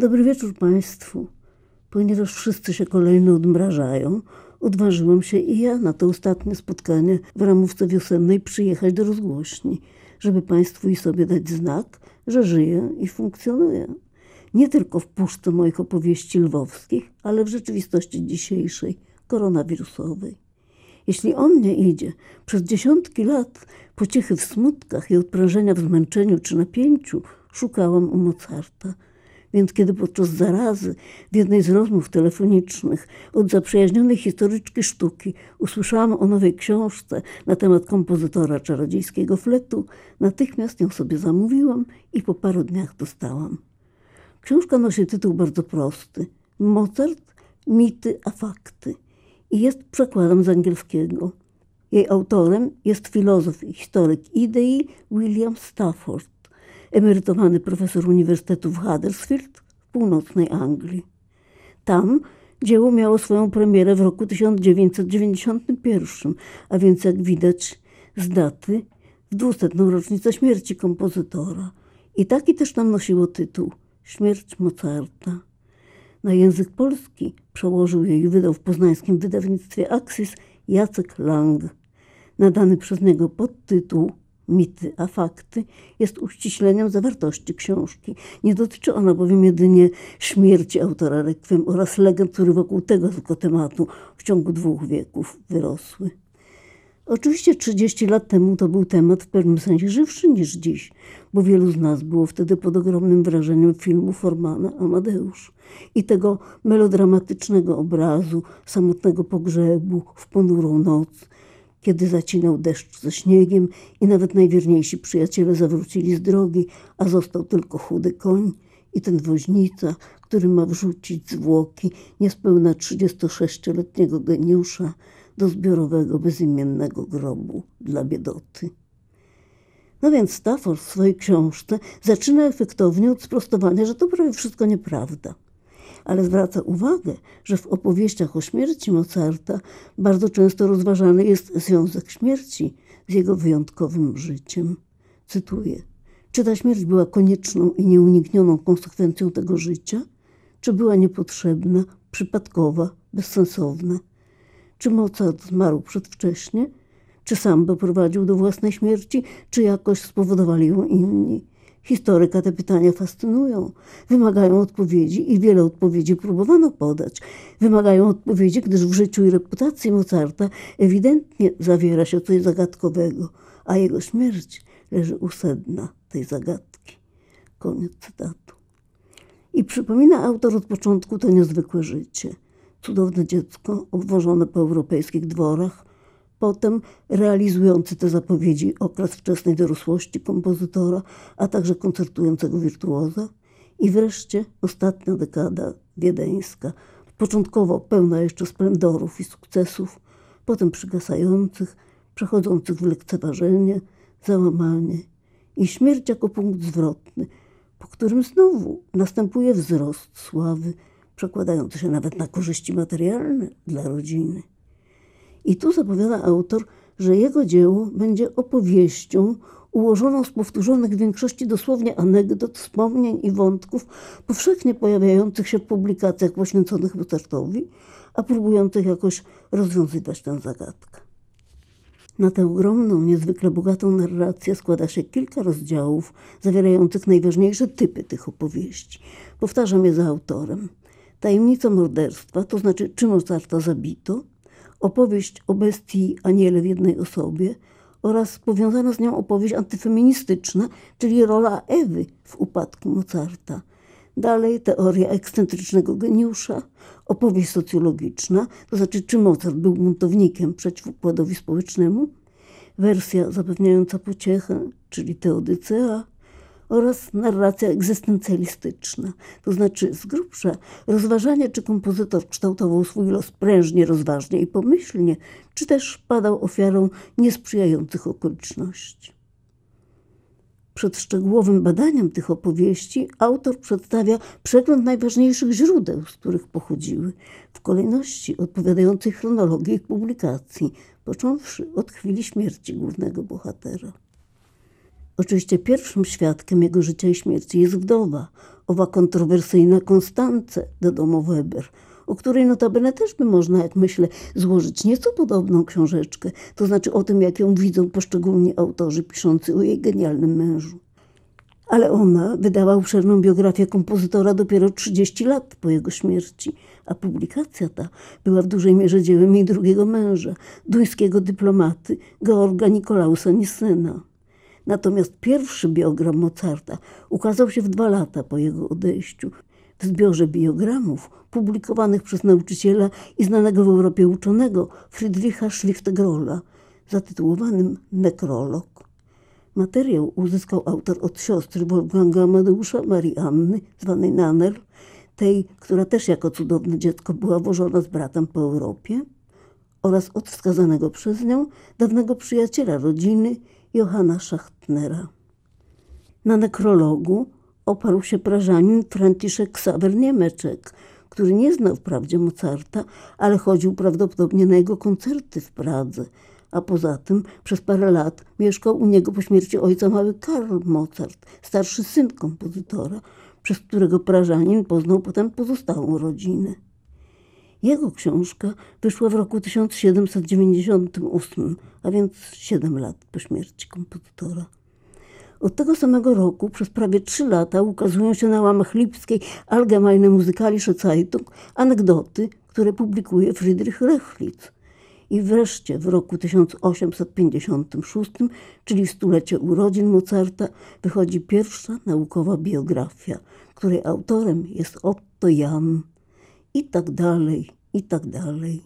Dobry wieczór Państwu. Ponieważ wszyscy się kolejno odmrażają, odważyłam się i ja na to ostatnie spotkanie w ramówce wiosennej przyjechać do rozgłośni, żeby Państwu i sobie dać znak, że żyję i funkcjonuję. Nie tylko w puszce moich opowieści lwowskich, ale w rzeczywistości dzisiejszej, koronawirusowej. Jeśli on nie idzie, przez dziesiątki lat pociechy w smutkach i odprężenia w zmęczeniu czy napięciu szukałam u Mozarta. Więc kiedy podczas zarazy w jednej z rozmów telefonicznych od zaprzyjaźnionej historyczki sztuki usłyszałam o nowej książce na temat kompozytora czarodziejskiego fletu, natychmiast ją sobie zamówiłam i po paru dniach dostałam. Książka nosi tytuł bardzo prosty: Mozart, mity a fakty i jest przekładem z angielskiego. Jej autorem jest filozof i historyk idei William Stafford, emerytowany profesor Uniwersytetu w Huddersfield w północnej Anglii. Tam dzieło miało swoją premierę w roku 1991, a więc jak widać z daty w 200. rocznicę śmierci kompozytora. I taki też nam nosiło tytuł Śmierć Mozarta. Na język polski przełożył je i wydał w poznańskim wydawnictwie Axis Jacek Lang. Nadany przez niego podtytuł Mity a fakty jest uściśleniem zawartości książki. Nie dotyczy ona bowiem jedynie śmierci autora rekwiem oraz legend, które wokół tego tylko tematu w ciągu dwóch wieków wyrosły. Oczywiście 30 lat temu to był temat w pewnym sensie żywszy niż dziś, bo wielu z nas było wtedy pod ogromnym wrażeniem filmu Formana Amadeusz i tego melodramatycznego obrazu samotnego pogrzebu w ponurą noc, kiedy zacinał deszcz ze śniegiem i nawet najwierniejsi przyjaciele zawrócili z drogi, a został tylko chudy koń i ten woźnica, który ma wrzucić zwłoki niespełna 36-letniego geniusza do zbiorowego, bezimiennego grobu dla biedoty. No więc Stafford w swojej książce zaczyna efektownie od sprostowania, że to prawie wszystko nieprawda. Ale zwraca uwagę, że w opowieściach o śmierci Mozarta bardzo często rozważany jest związek śmierci z jego wyjątkowym życiem. Cytuję: Czy ta śmierć była konieczną i nieuniknioną konsekwencją tego życia? Czy była niepotrzebna, przypadkowa, bezsensowna? Czy Mozart zmarł przedwcześnie? Czy sam doprowadził do własnej śmierci, czy jakoś spowodowali ją inni? Historyka te pytania fascynują, wymagają odpowiedzi i wiele odpowiedzi próbowano podać. Wymagają odpowiedzi, gdyż w życiu i reputacji Mozarta ewidentnie zawiera się coś zagadkowego, a jego śmierć leży u sedna tej zagadki. Koniec cytatu. I przypomina autor od początku to niezwykłe życie. Cudowne dziecko, obwożone po europejskich dworach, potem realizujący te zapowiedzi okres wczesnej dorosłości kompozytora, a także koncertującego wirtuoza i wreszcie ostatnia dekada wiedeńska, początkowo pełna jeszcze splendorów i sukcesów, potem przygasających, przechodzących w lekceważenie, załamanie i śmierć jako punkt zwrotny, po którym znowu następuje wzrost sławy, przekładający się nawet na korzyści materialne dla rodziny. I tu zapowiada autor, że jego dzieło będzie opowieścią ułożoną z powtórzonych w większości dosłownie anegdot, wspomnień i wątków powszechnie pojawiających się w publikacjach poświęconych Mozartowi, a próbujących jakoś rozwiązywać tę zagadkę. Na tę ogromną, niezwykle bogatą narrację składa się kilka rozdziałów zawierających najważniejsze typy tych opowieści. Powtarzam je za autorem. Tajemnica morderstwa, to znaczy czy Mozarta zabito, opowieść o bestii Aniele w jednej osobie oraz powiązana z nią opowieść antyfeministyczna, czyli rola Ewy w upadku Mozarta. Dalej teoria ekscentrycznego geniusza, opowieść socjologiczna, to znaczy czy Mozart był buntownikiem przeciw układowi społecznemu, wersja zapewniająca pociechę, czyli teodycea, oraz narracja egzystencjalistyczna, to znaczy z grubsza rozważanie, czy kompozytor kształtował swój los prężnie, rozważnie i pomyślnie, czy też padał ofiarą niesprzyjających okoliczności. Przed szczegółowym badaniem tych opowieści autor przedstawia przegląd najważniejszych źródeł, z których pochodziły, w kolejności odpowiadającej chronologii ich publikacji, począwszy od chwili śmierci głównego bohatera. Oczywiście pierwszym świadkiem jego życia i śmierci jest wdowa, owa kontrowersyjna Konstance do domu Weber, o której notabene też by można, jak myślę, złożyć nieco podobną książeczkę, to znaczy o tym, jak ją widzą poszczególni autorzy piszący o jej genialnym mężu. Ale ona wydała obszerną biografię kompozytora dopiero 30 lat po jego śmierci, a publikacja ta była w dużej mierze dziełem jej drugiego męża, duńskiego dyplomaty Georga Nikolausa Nissena. Natomiast pierwszy biogram Mozarta ukazał się w dwa lata po jego odejściu w zbiorze biogramów publikowanych przez nauczyciela i znanego w Europie uczonego Friedricha Schlichtegrola zatytułowanym Nekrolog. Materiał uzyskał autor od siostry Wolfganga Amadeusza, Marii Anny, zwanej Nanel, tej, która też jako cudowne dziecko była wożona z bratem po Europie, oraz od wskazanego przez nią dawnego przyjaciela rodziny Johanna Schachtnera. Na nekrologu oparł się prażanin Franciszek Ksawer Niemeczek, który nie znał wprawdzie Mozarta, ale chodził prawdopodobnie na jego koncerty w Pradze, a poza tym przez parę lat mieszkał u niego po śmierci ojca mały Karl Mozart, starszy syn kompozytora, przez którego prażanin poznał potem pozostałą rodzinę. Jego książka wyszła w roku 1798, a więc 7 lat po śmierci kompozytora. Od tego samego roku przez prawie trzy lata ukazują się na łamach lipskiej Allgemeine Musikalische Zeitung anegdoty, które publikuje Friedrich Rechlitz. I wreszcie w roku 1856, czyli w stulecie urodzin Mozarta, wychodzi pierwsza naukowa biografia, której autorem jest Otto Jan. I tak dalej, i tak dalej.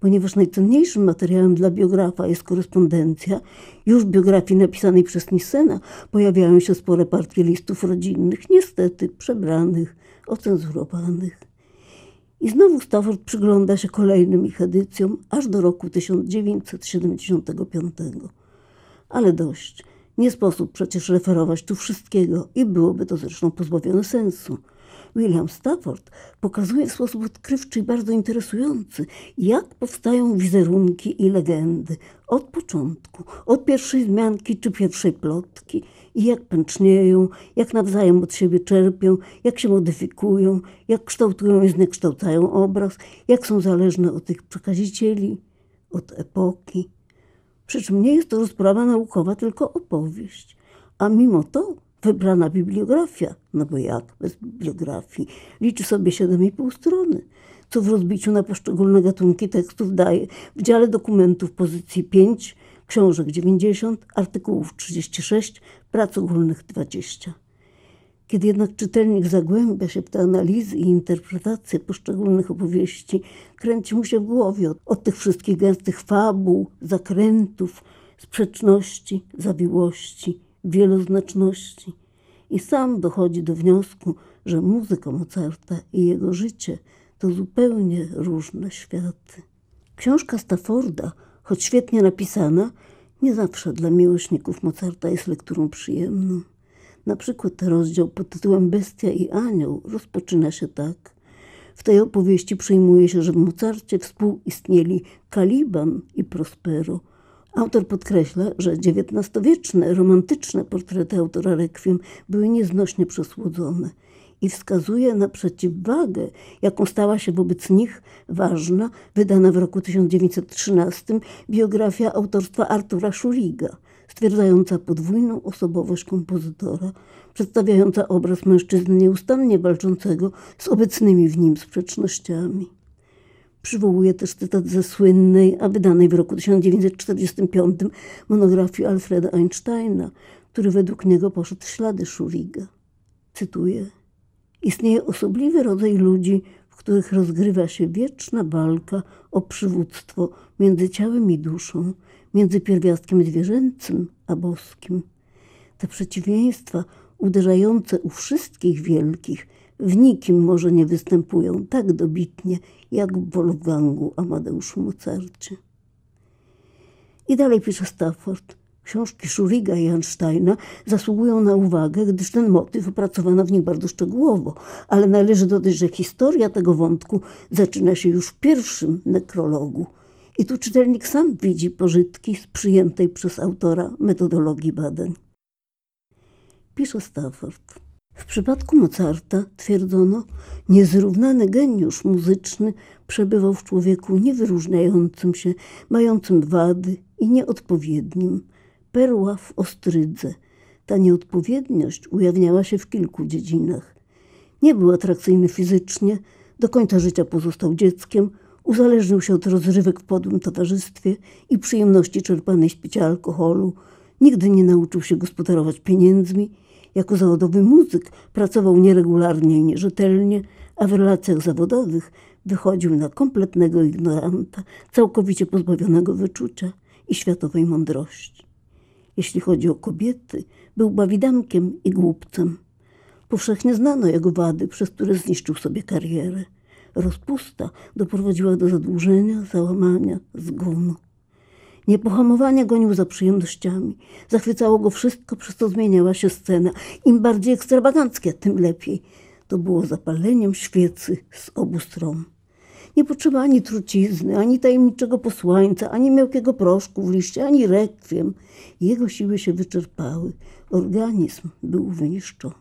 Ponieważ najcenniejszym materiałem dla biografa jest korespondencja, już w biografii napisanej przez Nissena pojawiają się spore partie listów rodzinnych, niestety przebranych, ocenzurowanych. I znowu Stafford przygląda się kolejnym ich edycjom aż do roku 1975. Ale dość. Nie sposób przecież referować tu wszystkiego i byłoby to zresztą pozbawione sensu. William Stafford pokazuje w sposób odkrywczy i bardzo interesujący, jak powstają wizerunki i legendy od początku, od pierwszej zmianki czy pierwszej plotki i jak pęcznieją, jak nawzajem od siebie czerpią, jak się modyfikują, jak kształtują i zniekształcają obraz, jak są zależne od tych przekazicieli, od epoki. Przy czym nie jest to rozprawa naukowa, tylko opowieść. A mimo to wybrana bibliografia, no bo jak bez bibliografii, liczy sobie 7,5 strony, co w rozbiciu na poszczególne gatunki tekstów daje. W dziale dokumentów pozycji 5, książek 90, artykułów 36, prac ogólnych 20. Kiedy jednak czytelnik zagłębia się w te analizy i interpretacje poszczególnych opowieści, kręci mu się w głowie od, od tych wszystkich gęstych fabuł, zakrętów, sprzeczności, zawiłości wieloznaczności i sam dochodzi do wniosku, że muzyka Mozarta i jego życie to zupełnie różne światy. Książka Stafforda, choć świetnie napisana, nie zawsze dla miłośników Mozarta jest lekturą przyjemną. Na przykład rozdział pod tytułem Bestia i Anioł rozpoczyna się tak. W tej opowieści przyjmuje się, że w Mozarcie współistnieli Caliban i Prospero – Autor podkreśla, że XIX-wieczne, romantyczne portrety autora Requiem były nieznośnie przesłodzone i wskazuje na przeciwwagę, jaką stała się wobec nich ważna, wydana w roku 1913 biografia autorstwa Artura Szuriga, stwierdzająca podwójną osobowość kompozytora, przedstawiająca obraz mężczyzny nieustannie walczącego z obecnymi w nim sprzecznościami. Przywołuje też cytat ze słynnej, a wydanej w roku 1945 monografii Alfreda Einsteina, który według niego poszedł ślady Szuriga. Cytuję: Istnieje osobliwy rodzaj ludzi, w których rozgrywa się wieczna walka o przywództwo między ciałem i duszą, między pierwiastkiem zwierzęcym a boskim. Te przeciwieństwa, uderzające u wszystkich wielkich, w nikim może nie występują tak dobitnie jak w Wolfgangu Amadeuszu Mozarcie. I dalej pisze Stafford. Książki Szuriga i Einsteina zasługują na uwagę, gdyż ten motyw opracowano w nich bardzo szczegółowo, ale należy dodać, że historia tego wątku zaczyna się już w pierwszym nekrologu. I tu czytelnik sam widzi pożytki z przyjętej przez autora metodologii badań. pisze Stafford. W przypadku Mozarta, twierdzono, niezrównany geniusz muzyczny przebywał w człowieku niewyróżniającym się, mającym wady i nieodpowiednim. Perła w ostrydze. Ta nieodpowiedniość ujawniała się w kilku dziedzinach. Nie był atrakcyjny fizycznie, do końca życia pozostał dzieckiem, uzależnił się od rozrywek w podłym towarzystwie i przyjemności czerpanej z picia alkoholu. Nigdy nie nauczył się gospodarować pieniędzmi. Jako zawodowy muzyk pracował nieregularnie i nierzetelnie, a w relacjach zawodowych wychodził na kompletnego ignoranta, całkowicie pozbawionego wyczucia i światowej mądrości. Jeśli chodzi o kobiety, był bawidamkiem i głupcem. Powszechnie znano jego wady, przez które zniszczył sobie karierę. Rozpusta doprowadziła do zadłużenia, załamania, zgonu. Niepohamowanie gonił za przyjemnościami. Zachwycało go wszystko, przez to zmieniała się scena. Im bardziej ekstrawaganckie, tym lepiej. To było zapaleniem świecy z obu stron. Nie potrzeba ani trucizny, ani tajemniczego posłańca, ani miałkiego proszku w liście, ani rekwiem. Jego siły się wyczerpały. Organizm był wyniszczony.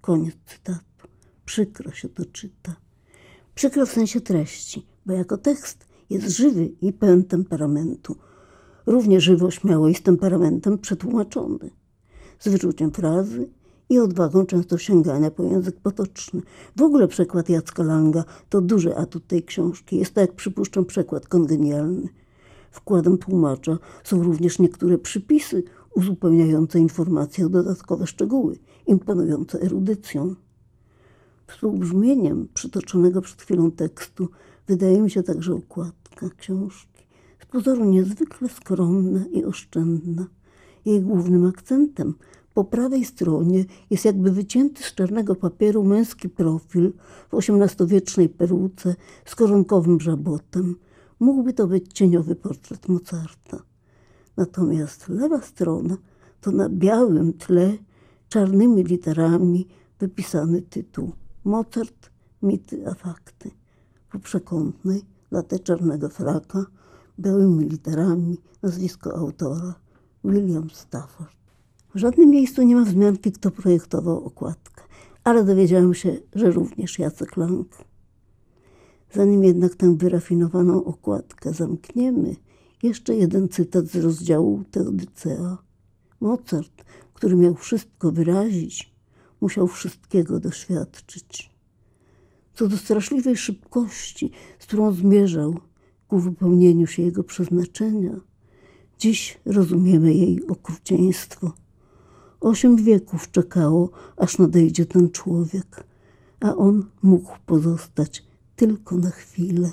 Koniec cytatu. Przykro się to czyta. Przykro w sensie treści, bo jako tekst jest żywy i pełen temperamentu. Równie żywo, śmiało i z temperamentem przetłumaczony. Z wyczuciem frazy i odwagą często sięgania po język potoczny. W ogóle przekład Jacka Langa to duży atut tej książki. Jest to, jak przypuszczam, przekład kongenialny. Wkładem tłumacza są również niektóre przypisy uzupełniające informacje o dodatkowe szczegóły, imponujące erudycją. Współbrzmieniem przytoczonego przed chwilą tekstu wydaje mi się także okładka książki. Z pozoru niezwykle skromna i oszczędna. Jej głównym akcentem po prawej stronie jest jakby wycięty z czarnego papieru męski profil w XVIII-wiecznej peruce z koronkowym żabotem. Mógłby to być cieniowy portret Mozarta. Natomiast lewa strona to na białym tle czarnymi literami wypisany tytuł Mozart, mity a fakty. Po przekątnej, latę czarnego fraka, białymi literami nazwisko autora William Stafford. W żadnym miejscu nie ma wzmianki, kto projektował okładkę, ale dowiedziałem się, że również Jacek Lang. Zanim jednak tę wyrafinowaną okładkę zamkniemy, jeszcze jeden cytat z rozdziału Teodycea. Mozart, który miał wszystko wyrazić, musiał wszystkiego doświadczyć. Co do straszliwej szybkości, z którą zmierzał ku wypełnieniu się jego przeznaczenia, dziś rozumiemy jej okrucieństwo. Osiem wieków czekało, aż nadejdzie ten człowiek, a on mógł pozostać tylko na chwilę.